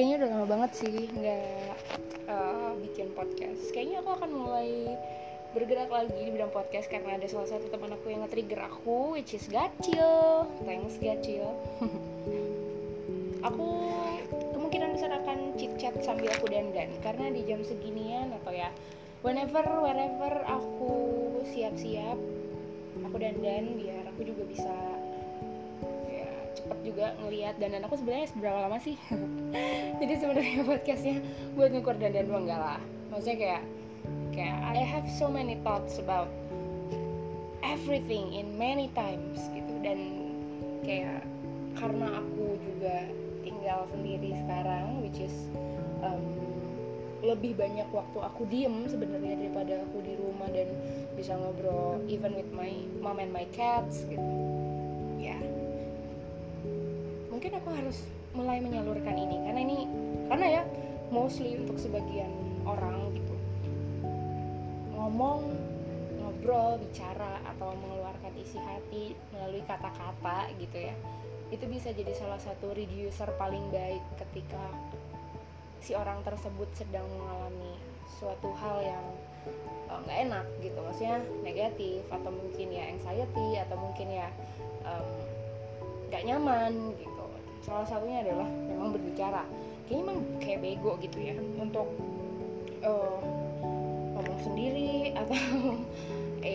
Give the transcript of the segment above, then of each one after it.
kayaknya udah lama banget sih nggak uh, bikin podcast. Kayaknya aku akan mulai bergerak lagi di bidang podcast karena ada salah satu teman aku yang nge-trigger aku, which is Gacil. Thanks Gacil. aku kemungkinan besar akan chit chat sambil aku dandan karena di jam seginian atau ya whenever wherever aku siap-siap aku dandan biar aku juga bisa juga ngelihat dan aku sebenarnya seberapa lama sih? Jadi sebenarnya podcastnya buat ngukur dan dan enggak lah. Maksudnya kayak kayak I have so many thoughts about everything in many times gitu. Dan kayak karena aku juga tinggal sendiri sekarang which is um, lebih banyak waktu aku diem sebenarnya daripada aku di rumah dan bisa ngobrol even with my mom and my cats gitu mungkin aku harus mulai menyalurkan ini. Karena ini karena ya mostly untuk sebagian orang gitu. Ngomong ngobrol bicara atau mengeluarkan isi hati melalui kata-kata gitu ya. Itu bisa jadi salah satu reducer paling baik ketika si orang tersebut sedang mengalami suatu hal yang eh, nggak uh, enak gitu. Maksudnya negatif atau mungkin ya anxiety atau mungkin ya nggak um, nyaman gitu salah satunya adalah memang berbicara. Kayaknya emang kayak bego gitu ya untuk uh, ngomong sendiri atau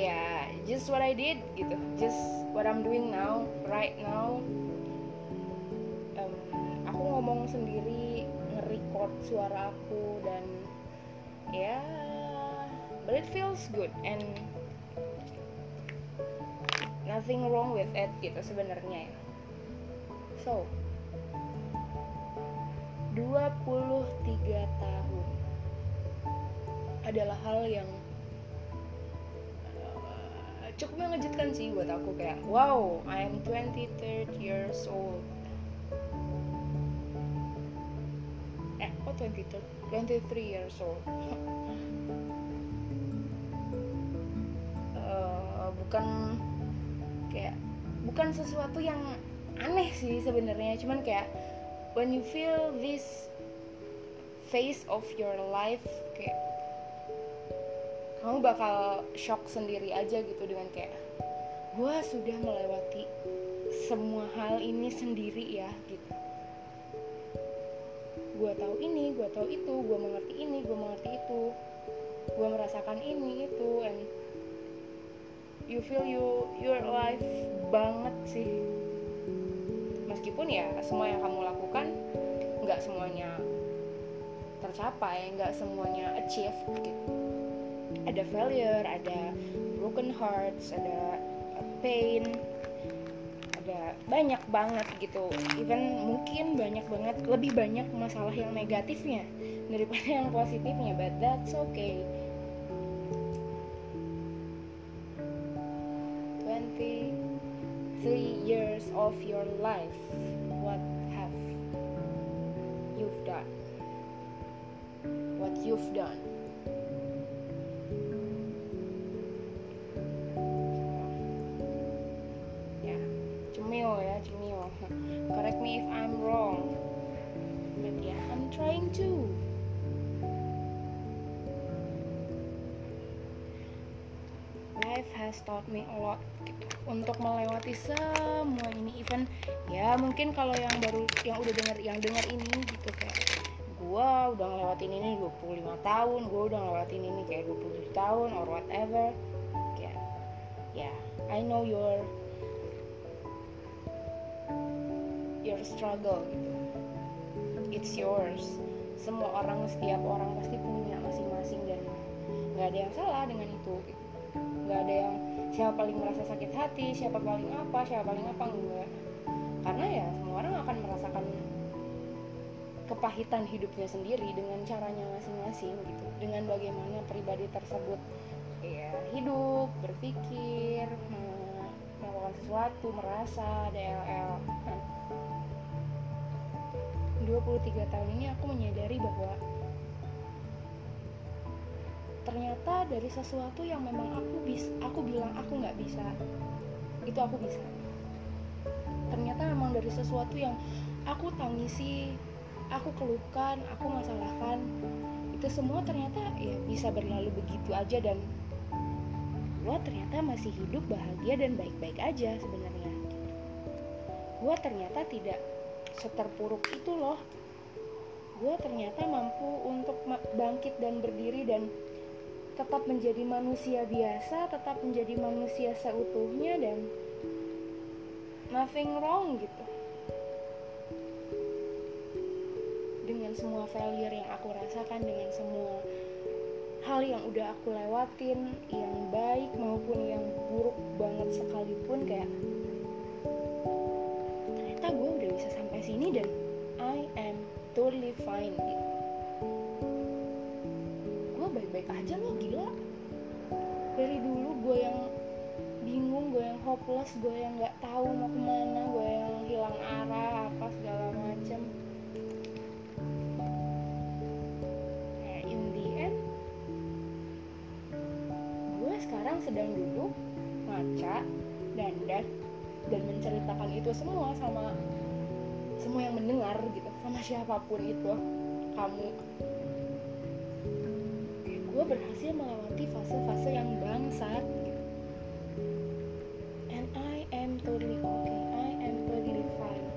ya just what I did gitu. Just what I'm doing now right now. Um, aku ngomong sendiri nge-record suara aku dan ya but it feels good and nothing wrong with it gitu sebenarnya ya. So 23 tahun adalah hal yang uh, cukup mengejutkan sih buat aku kayak wow I am 23 years old. Eh kok 23 23 years old. Uh, bukan kayak bukan sesuatu yang aneh sih sebenarnya. Cuman kayak when you feel this phase of your life kayak kamu bakal shock sendiri aja gitu dengan kayak gue sudah melewati semua hal ini sendiri ya gitu. Gue tahu ini gue tahu itu gue mengerti ini gue mengerti itu gue merasakan ini itu and you feel you your life banget sih. Meskipun ya semua yang kamu lakukan nggak semuanya tercapai nggak semuanya achieve gitu. Ada failure ada broken hearts ada pain ada banyak banget gitu. Even mungkin banyak banget lebih banyak masalah yang negatifnya daripada yang positifnya but that's okay. 23 years of your life done what you've done has taught me a lot gitu. Untuk melewati semua ini even ya mungkin kalau yang baru yang udah denger yang denger ini gitu kayak gue udah ngelewatin ini 25 tahun gue udah ngelewatin ini kayak 27 tahun or whatever ya ya I know your your struggle gitu. It's yours. Semua orang setiap orang pasti punya masing-masing dan nggak ada yang salah dengan itu gitu nggak ada yang siapa paling merasa sakit hati siapa paling apa siapa paling apa enggak. Karena ya semua orang akan merasakan kepahitan hidupnya sendiri dengan caranya masing-masing gitu. Dengan bagaimana pribadi tersebut ya hidup berpikir melakukan sesuatu merasa DLL 23 tahun ini aku menyadari bahwa ternyata dari sesuatu yang memang aku bis aku bilang aku nggak bisa itu aku bisa. Ternyata memang dari sesuatu yang aku tangisi aku keluhkan aku masalahkan itu semua ternyata ya bisa berlalu begitu aja dan gue ternyata masih hidup bahagia dan baik-baik aja sebenarnya. Gue ternyata tidak seterpuruk itu loh. Gue ternyata mampu untuk bangkit dan berdiri dan tetap menjadi manusia biasa tetap menjadi manusia seutuhnya dan nothing wrong gitu. Dengan semua failure yang aku rasakan dengan semua hal yang udah aku lewatin yang baik maupun yang buruk banget sekalipun kayak ternyata gue udah bisa sampai sini dan I am totally fine gitu baik-baik aja loh gila. Dari dulu gue yang bingung gue yang hopeless gue yang nggak tahu mau ke mana gue yang hilang arah apa segala macem. Sekarang sedang duduk ngaca dandan dan menceritakan itu semua sama semua yang mendengar gitu sama siapa pun itu kamu gue berhasil melewati fase-fase yang bangsat. And I am totally okay. I am totally fine.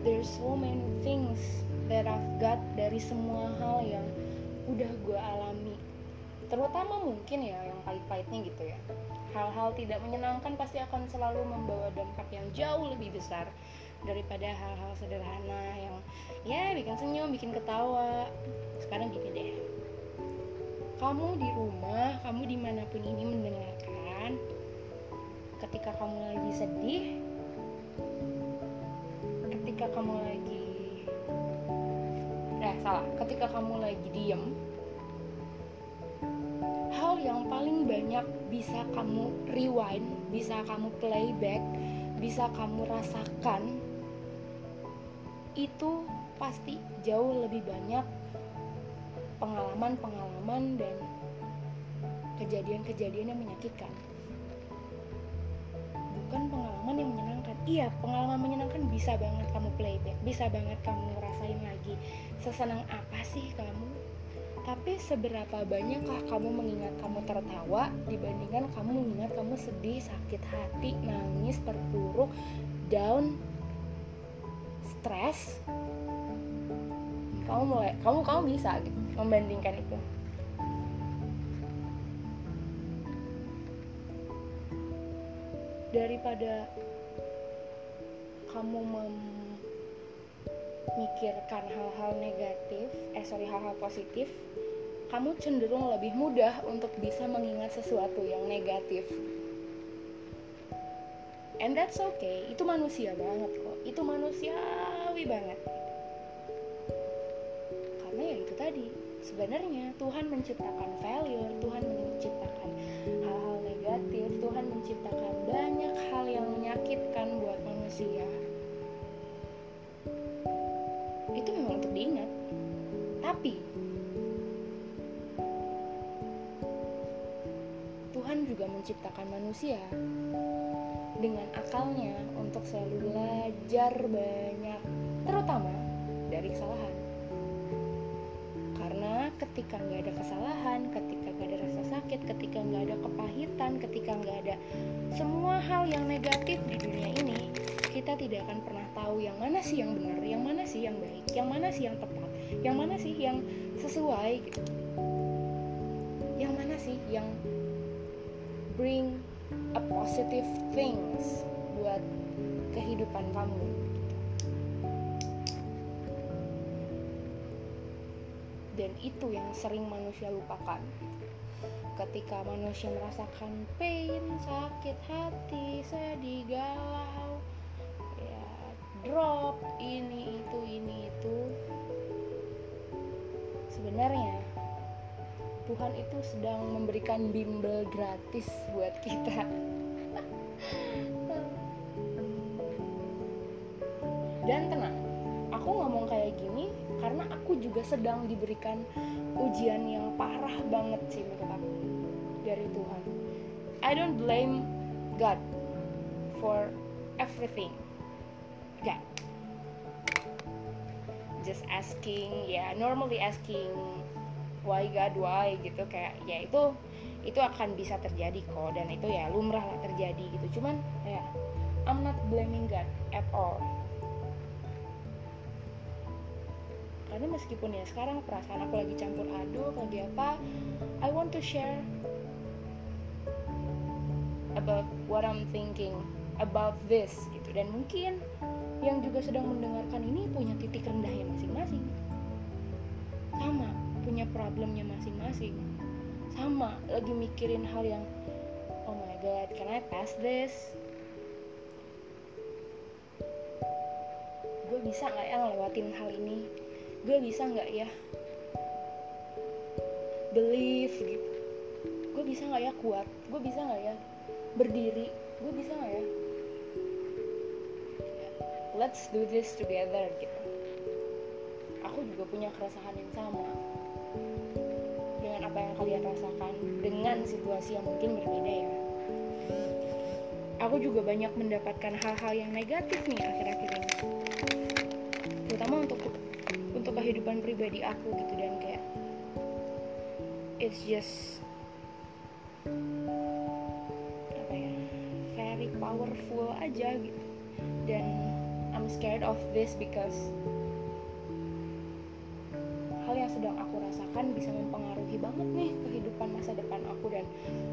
There's so many things that I've got dari semua hal yang udah gue alami. Terutama mungkin ya yang pahit-pahitnya gitu ya. Hal-hal tidak menyenangkan pasti akan selalu membawa dampak yang jauh lebih besar daripada hal-hal sederhana yang ya bikin senyum, bikin ketawa. Sekarang gini deh kamu di rumah, kamu di mana pun ini mendengarkan ketika kamu lagi sedih ketika kamu lagi eh salah, ketika kamu lagi diem hal yang paling banyak bisa kamu rewind, bisa kamu playback, bisa kamu rasakan itu pasti jauh lebih banyak pengalaman-pengalaman dan kejadian-kejadian yang menyakitkan. Bukan pengalaman yang menyenangkan. Iya, pengalaman menyenangkan bisa banget kamu playback, bisa banget kamu rasain lagi. Sesenang apa sih kamu tapi seberapa banyakkah kamu mengingat kamu tertawa dibandingkan kamu mengingat kamu sedih, sakit hati, nangis, terpuruk, down, stres? Kamu mulai, kamu kamu bisa gitu membandingkan itu. Daripada kamu memikirkan hal-hal negatif, eh sorry hal-hal positif, kamu cenderung lebih mudah untuk bisa mengingat sesuatu yang negatif. And that's okay, itu manusia banget kok, itu manusiawi banget. Sebenarnya Tuhan menciptakan failure, Tuhan menciptakan hal-hal negatif, Tuhan menciptakan banyak hal yang menyakitkan buat manusia. Itu memang untuk diingat. Tapi Tuhan juga menciptakan manusia dengan akalnya untuk selalu belajar banyak, ketika nggak ada kesalahan, ketika nggak ada rasa sakit, ketika nggak ada kepahitan, ketika nggak ada semua hal yang negatif di dunia ini, kita tidak akan pernah tahu yang mana sih yang benar, yang mana sih yang baik, yang mana sih yang tepat, yang mana sih yang sesuai gitu. Yang mana sih yang bring a positive things buat kehidupan kamu dan itu yang sering manusia lupakan. Ketika manusia merasakan pain, sakit hati, sedih, galau ya drop ini itu ini itu. Sebenarnya Tuhan itu sedang memberikan bimbel gratis buat kita. Dan tenang aku ngomong kayak gini karena aku juga sedang diberikan ujian yang parah banget sih menurut aku dari Tuhan. I don't blame God for everything. God just asking ya yeah, normally asking why God why gitu kayak ya itu itu akan bisa terjadi kok dan itu ya lumrah lah terjadi gitu. Cuman ya I'm not blaming God at all karena meskipun ya sekarang perasaan aku lagi campur aduk lagi apa I want to share about what I'm thinking about this gitu. Dan mungkin yang juga sedang mendengarkan ini punya titik rendahnya masing-masing. Sama punya problemnya masing-masing. Sama lagi mikirin hal yang oh my god can I pass this? Gue bisa nggak ya ngelewatin hal ini gue bisa nggak ya believe gitu? Gue bisa nggak ya kuat? Gue bisa nggak ya berdiri? Gue bisa nggak ya? Let's do this together gitu. Aku juga punya keresahan yang sama dengan apa yang kalian rasakan dengan situasi yang mungkin berbeda ya. Aku juga banyak mendapatkan hal-hal yang negatif nih akhir-akhir ini. Terutama untuk kehidupan pribadi aku gitu dan kayak it's just apa ya very powerful aja gitu. Dan I'm scared of this because hal yang sedang aku rasakan bisa mempengaruhi banget nih kehidupan masa depan aku dan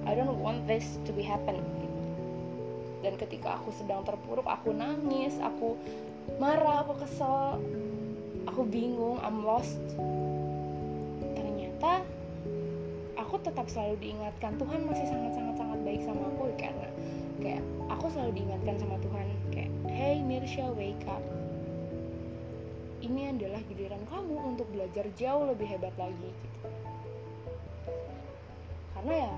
I don't want this to be happen. Dan ketika aku sedang terpuruk aku nangis aku marah aku kesel aku bingung I'm lost. Ternyata aku tetap selalu diingatkan Tuhan masih sangat sangat baik sama aku karena kayak aku selalu diingatkan sama Tuhan kayak hey Mirsha wake up. Ini adalah giliran kamu untuk belajar jauh lebih hebat lagi gitu. Karena ya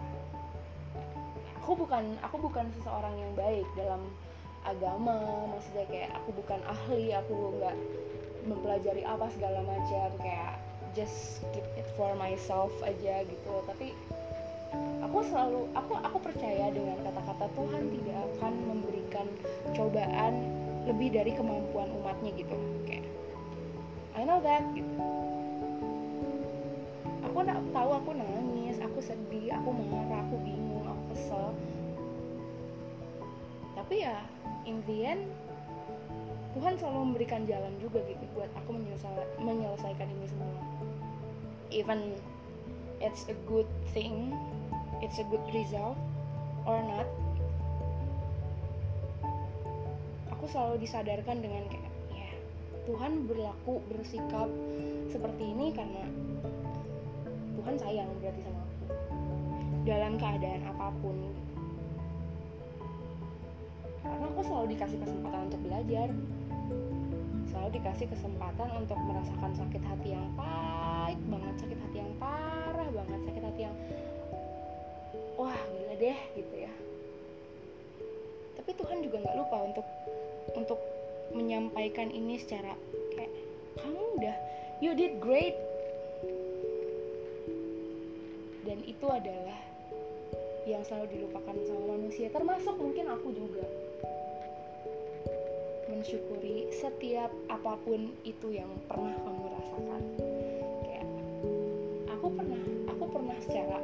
aku bukan aku bukan seseorang yang baik dalam agama maksudnya kayak aku bukan ahli aku nggak mempelajari apa segala macam kayak just keep it for myself aja gitu. Tapi aku selalu aku aku percaya dengan kata-kata Tuhan tidak akan memberikan cobaan lebih dari kemampuan umatnya gitu. Kayak I know that gitu. Aku nggak tahu aku nangis aku sedih aku marah aku bingung aku kesel. Tapi ya in the end Tuhan selalu memberikan jalan juga gitu buat aku menyelesaikan ini semua. Even it's a good thing it's a good result or not aku selalu disadarkan dengan kayak ya Tuhan berlaku bersikap seperti ini karena Tuhan sayang berarti sama aku dalam keadaan apa pun. Karena aku selalu dikasih kesempatan untuk belajar selalu dikasih kesempatan untuk merasakan sakit hati yang pahit banget sakit hati yang parah banget sakit hati yang wah gila deh gitu ya. Tapi Tuhan juga nggak lupa untuk untuk menyampaikan ini secara kayak kamu udah you did great. Dan itu adalah yang selalu dilupakan sama manusia termasuk mungkin aku juga mensyukuri setiap apa pun itu yang pernah kamu rasakan. Kayak aku pernah aku pernah secara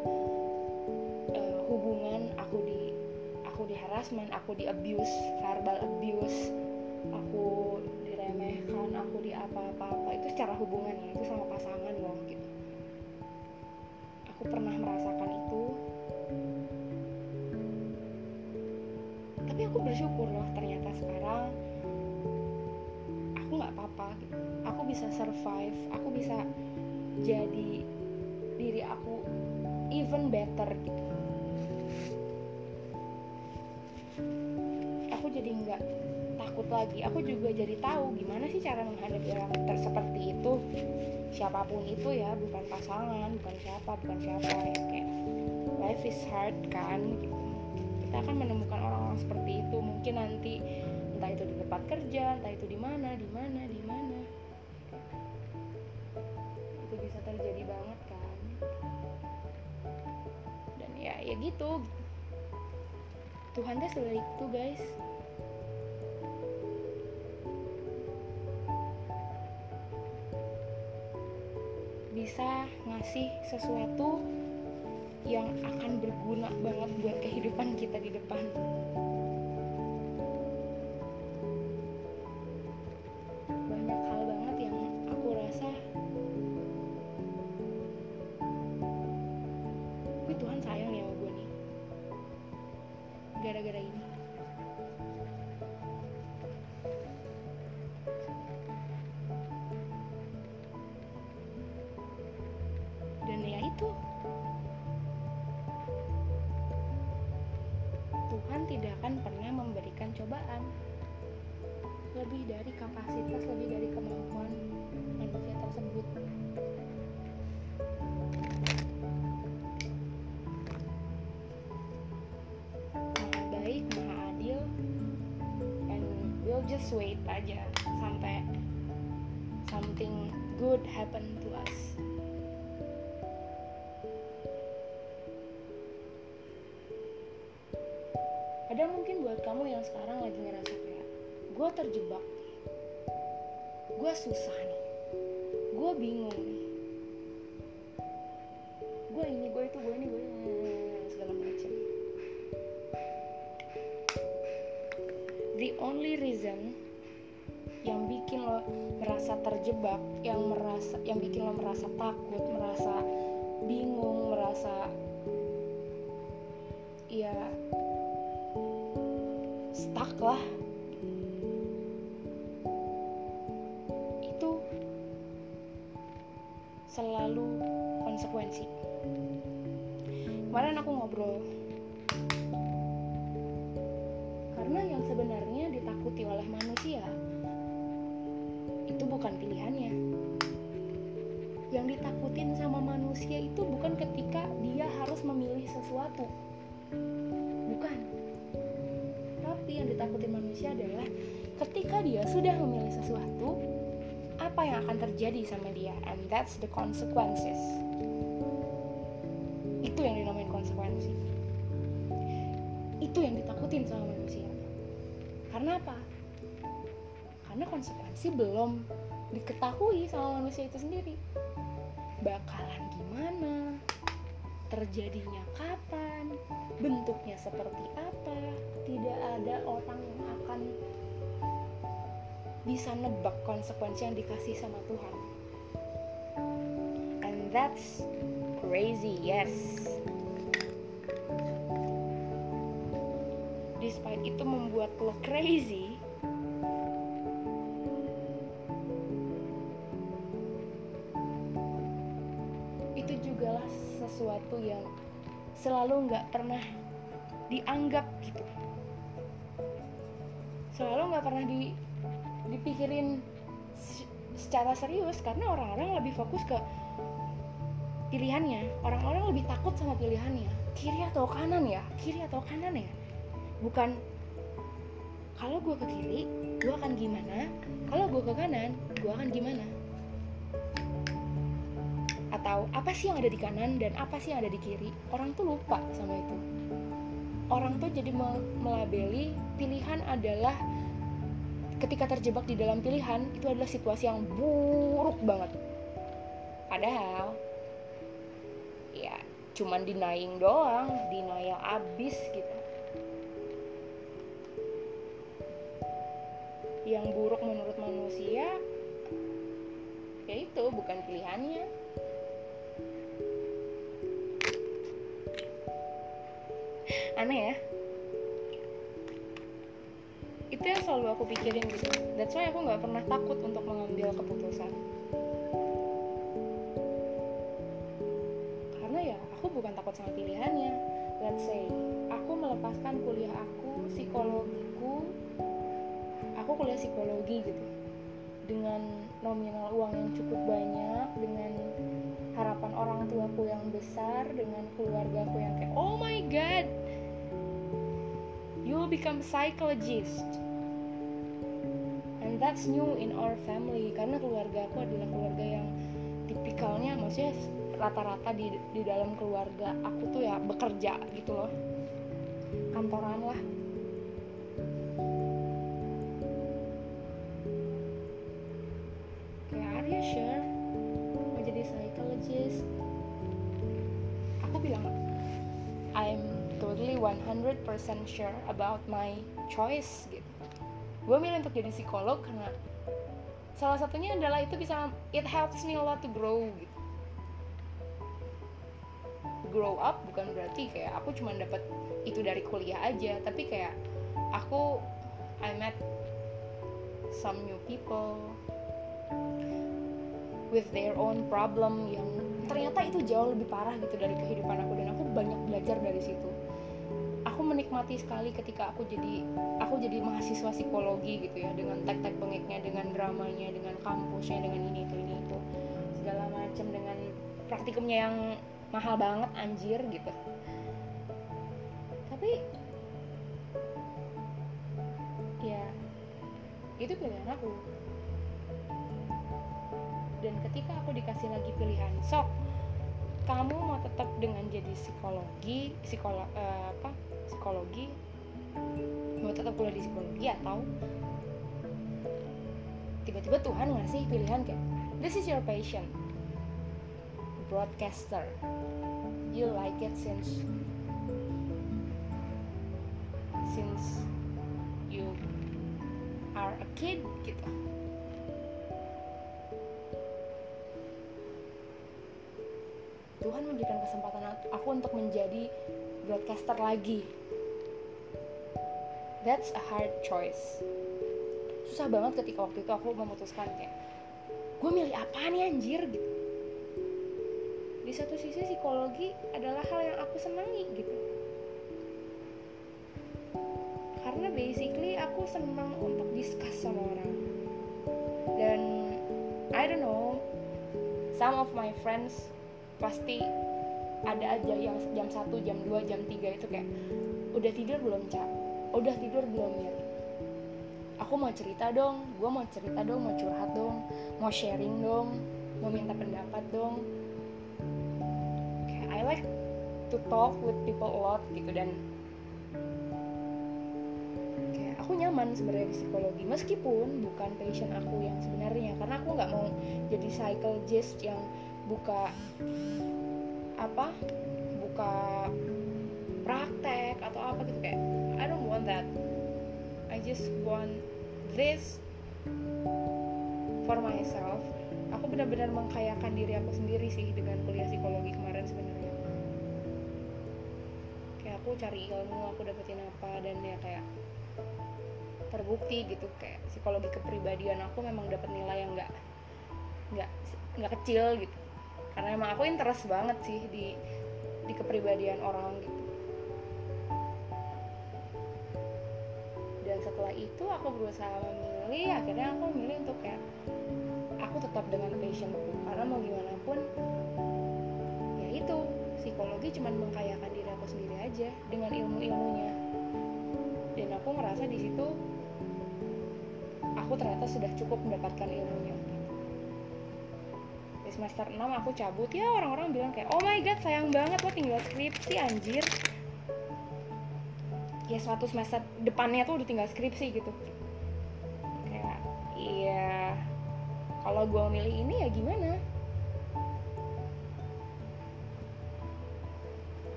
hubungan aku di aku di harassment aku di abuse verbal abuse aku diremehkan aku di apa apa apa itu secara hubungan ya itu sama pasangan loh gitu. Aku pernah merasakan itu. Tapi aku bersyukur loh ternyata sekarang aku nggak apa-apa gitu. Aku bisa survive aku bisa jadi diri aku even better gitu. Jadi nggak takut lagi. Aku juga jadi tahu gimana sih cara menghadapi orang seperti itu. Siapa pun itu ya bukan pasangan bukan siapa bukan siapa ya. Kayak life is hard kan gitu. Kita akan menemukan orang-orang seperti itu. Mungkin nanti itu di tempat kerja entah itu di mana di mana di mana. Itu bisa terjadi banget kan. Dan ya ya gitu. Tuhan teh sudah itu guys. Bisa ngasih sesuatu yang akan berguna banget buat kehidupan kita di depan. Sampai something good happen to us. ada mungkin buat kamu yang sekarang lagi ngerasa kayak gue terjebak gue susah nih. Gue bingung nih. Gue ini gue itu gue ini gue ini segala macam. The only reason yang bikin lo merasa terjebak yang merasa yang bikin lo merasa takut merasa bingung merasa ya stuck lah. Itu selalu konsekuensi. Kemarin aku ngobrol. Karena yang sebenarnya ditakuti oleh manusia itu bukan pilihannya. Yang ditakutin sama manusia itu bukan ketika dia harus memilih sesuatu. Bukan. Tapi yang ditakutin manusia adalah ketika dia sudah memilih sesuatu apa yang akan terjadi sama dia? And that's the consequences. Itu yang dinamain konsekuensi. Itu yang ditakutin sama manusia. Karena apa karena konsekuensi belum diketahui sama manusia itu sendiri. Bakalan gimana? Terjadinya kapan? Bentuknya seperti apa? Tidak ada orang yang akan bisa nebak konsekuensi yang dikasih sama Tuhan. And that's crazy yes. Despite itu membuat lo crazy selalu nggak pernah dianggap gitu. Selalu nggak pernah di dipikirin secara serius karena orang-orang lebih fokus ke pilihannya. Orang-orang lebih takut sama pilihannya. Kiri atau kanan ya? Kiri atau kanan ya? Bukan kalau gue ke kiri gue akan gimana? Kalau gue ke kanan gue akan gimana atau apa sih yang ada di kanan dan apa sih yang ada di kiri orang tuh lupa sama itu. Orang tuh jadi melabeli pilihan adalah ketika terjebak di dalam pilihan itu adalah situasi yang buruk banget. Padahal ya cuman denying doang denial abis gitu. Yang buruk menurut manusia ya itu bukan pilihannya aneh ya. Itu yang selalu aku pikirin gitu. That's why aku nggak pernah takut untuk mengambil keputusan. Karena ya aku bukan takut sama pilihannya. Let's say aku melepaskan kuliah aku psikologiku aku kuliah psikologi gitu. Dengan nominal uang yang cukup banyak dengan harapan orang tuaku yang besar dengan keluargaku yang kayak oh my god you will become psychologist. And that's new in our family karena keluarga aku adalah keluarga yang tipikalnya maksudnya rata-rata di di dalam keluarga aku tuh ya bekerja gitu loh. Kantoran lah. Kayak are you sure 100% sure about my choice gitu. Gue milih untuk jadi psikolog karena salah satunya adalah itu bisa it helps me a lot to grow gitu. Grow up bukan berarti kayak aku cuma dapat itu dari kuliah aja tapi kayak aku I met some new people with their own problem yang ternyata itu jauh lebih parah gitu dari kehidupan aku dan aku banyak belajar dari situ menikmati sekali ketika aku jadi aku jadi mahasiswa psikologi gitu ya dengan tek-tek bengeknya dengan dramanya dengan kampusnya dengan ini itu ini itu. Segala macam dengan praktikumnya yang mahal banget anjir gitu. Tapi ya itu pilihan aku. Dan ketika aku dikasih lagi pilihan sok kamu mau tetap dengan jadi psikologi psikolog uh, apa psikologi? Mau tetap kuliah di psikologi atau tiba-tiba Tuhan ngasih pilihan kayak this is your passion broadcaster. You like it since since you are a kid gitu Tuhan memberikan kesempatan aku untuk menjadi broadcaster lagi. That's a hard choice. Susah banget ketika waktu itu aku memutuskan kayak gue milih apa nih anjir? Gitu. Di satu sisi psikologi adalah hal yang aku senangi gitu. Karena basically aku senang untuk discuss sama orang. Dan I don't know some of my friends pasti ada aja yang jam 1, jam 2, jam 3 itu kayak udah tidur belum cap udah tidur belum ya aku mau cerita dong gue mau cerita dong mau curhat dong mau sharing dong mau minta pendapat dong. Kayak I like to talk with people a lot gitu dan kayak aku nyaman sebenarnya di psikologi meskipun bukan passion aku yang sebenarnya karena aku nggak mau jadi psychologist yang buka apa? Buka praktek atau apa gitu kayak I don't want that. I just want this for myself. Aku benar-benar mengkayakan diri aku sendiri sih dengan kuliah psikologi kemarin sebenarnya. Kayak aku cari ilmu aku dapetin apa dan ya kayak terbukti gitu kayak psikologi kepribadian aku memang dapat nilai yang nggak nggak nggak kecil gitu karena emang aku interest banget sih di di kepribadian orang gitu. Dan setelah itu aku berusaha memilih akhirnya aku memilih untuk kayak aku tetap dengan passionku karena mau gimana pun ya itu psikologi cuma mengkayakan diri aku sendiri aja dengan ilmu-ilmunya. Dan aku ngerasa di situ aku ternyata sudah cukup mendapatkan ilmunya semester 6 aku cabut ya orang-orang bilang kayak oh my god sayang banget lo tinggal skripsi anjir. Ya suatu semester depannya tuh udah tinggal skripsi gitu. Kayak iya kalau gue milih ini ya gimana?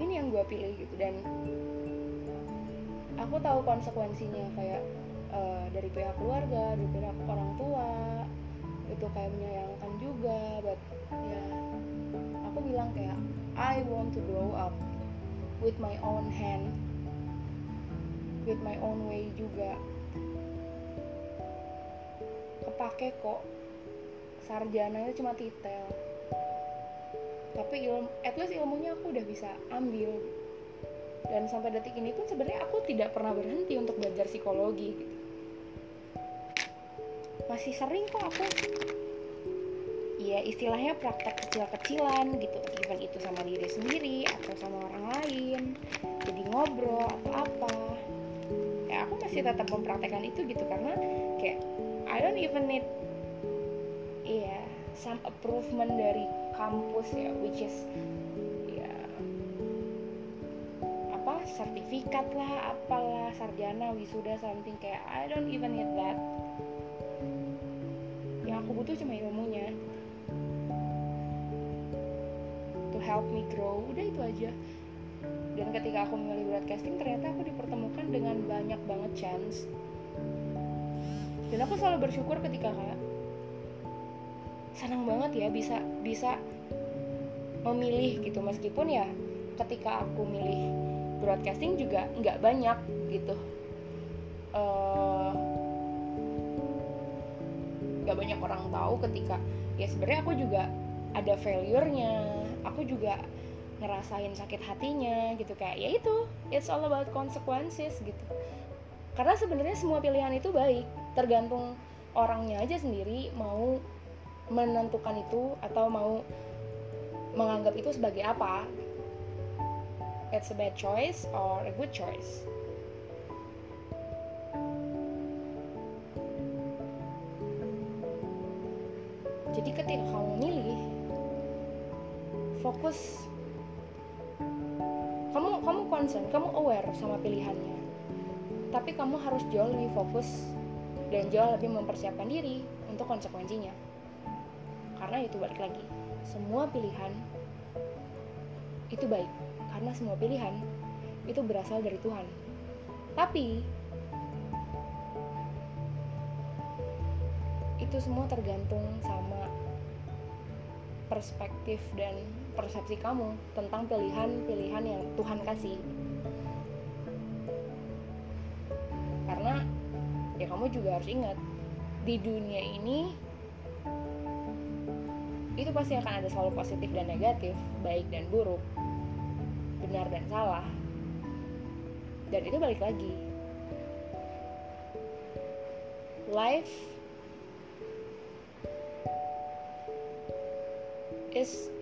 Ini yang gue pilih gitu dan aku tahu konsekuensinya kayak uh, dari pihak keluarga dari pihak orang tua itu kayak menyayangkan juga but ya aku bilang kayak I want to grow up with my own hand with my own way juga. Kepake kok sarjana itu cuma titel tapi ilmu at least ilmunya aku udah bisa ambil. Dan sampai detik ini pun sebenarnya aku tidak pernah berhenti untuk belajar psikologi gitu. Masih sering kok aku ya istilahnya praktek kecil-kecilan gitu even itu sama diri sendiri atau sama orang lain jadi ngobrol atau apa. Ya aku masih tetap mempraktekkan itu gitu karena kayak I don't even need iya yeah, some improvement dari kampus ya which is ya apa sertifikat lah apalah sarjana wisuda something kayak I don't even need that. Yang aku butuh cuma ilmunya help me grow udah itu aja. Dan ketika aku memilih broadcasting ternyata aku dipertemukan dengan banyak banget chance. Dan aku selalu bersyukur ketika kayak senang banget ya bisa bisa memilih gitu. Meskipun ya ketika aku milih broadcasting juga nggak banyak gitu. Eh, nggak uh, banyak orang tahu ketika ya sebenarnya aku juga ada failure-nya aku juga ngerasain sakit hatinya gitu kayak ya itu it's all about consequences gitu. Karena sebenarnya semua pilihan itu baik tergantung orangnya aja sendiri mau menentukan itu atau mau menganggap itu sebagai apa. It's a bad choice or a good choice. Jadi ketika kamu milih fokus. Kamu kamu concern kamu aware sama pilihannya. Tapi kamu harus jauh lebih fokus dan jauh lebih mempersiapkan diri untuk konsekuensinya. Karena itu balik lagi semua pilihan itu baik. Karena semua pilihan itu berasal dari Tuhan. Tapi itu semua tergantung sama perspektif dan persepsi kamu tentang pilihan-pilihan yang Tuhan kasih. Karena ya kamu juga harus ingat di dunia ini itu pasti akan ada selalu positif dan negatif baik dan buruk benar dan salah. Dan itu balik lagi. Life is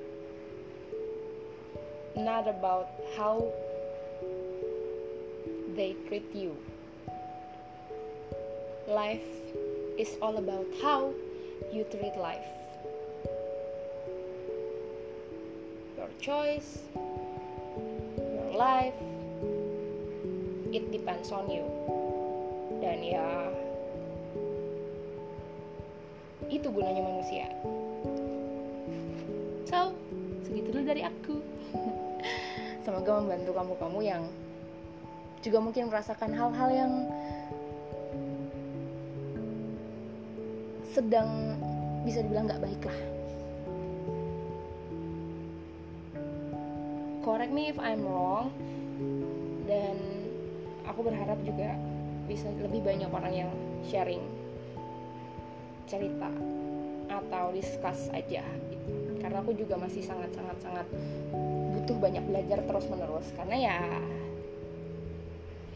not about how they treat you. Life is all about how you treat life. Your choice, your life, it depends on you. Dan ya, itu gunanya manusia. So, segitu dulu dari aku. Semoga membantu kamu-kamu yang juga mungkin merasakan hal-hal yang sedang bisa dibilang nggak baik lah. Correct me if I'm wrong dan aku berharap juga bisa lebih banyak orang yang sharing cerita atau discuss aja gitu. karena aku juga masih sangat sangat sangat butuh banyak belajar terus menerus karena ya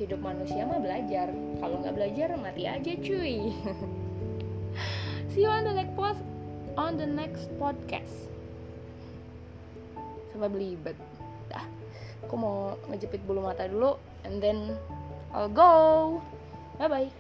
hidup manusia mah belajar. Kalau nggak belajar mati aja cuy. See you on the next post on the next podcast. Sampai belibet. Dah aku mau ngejepit bulu mata dulu and then I'll go. Bye bye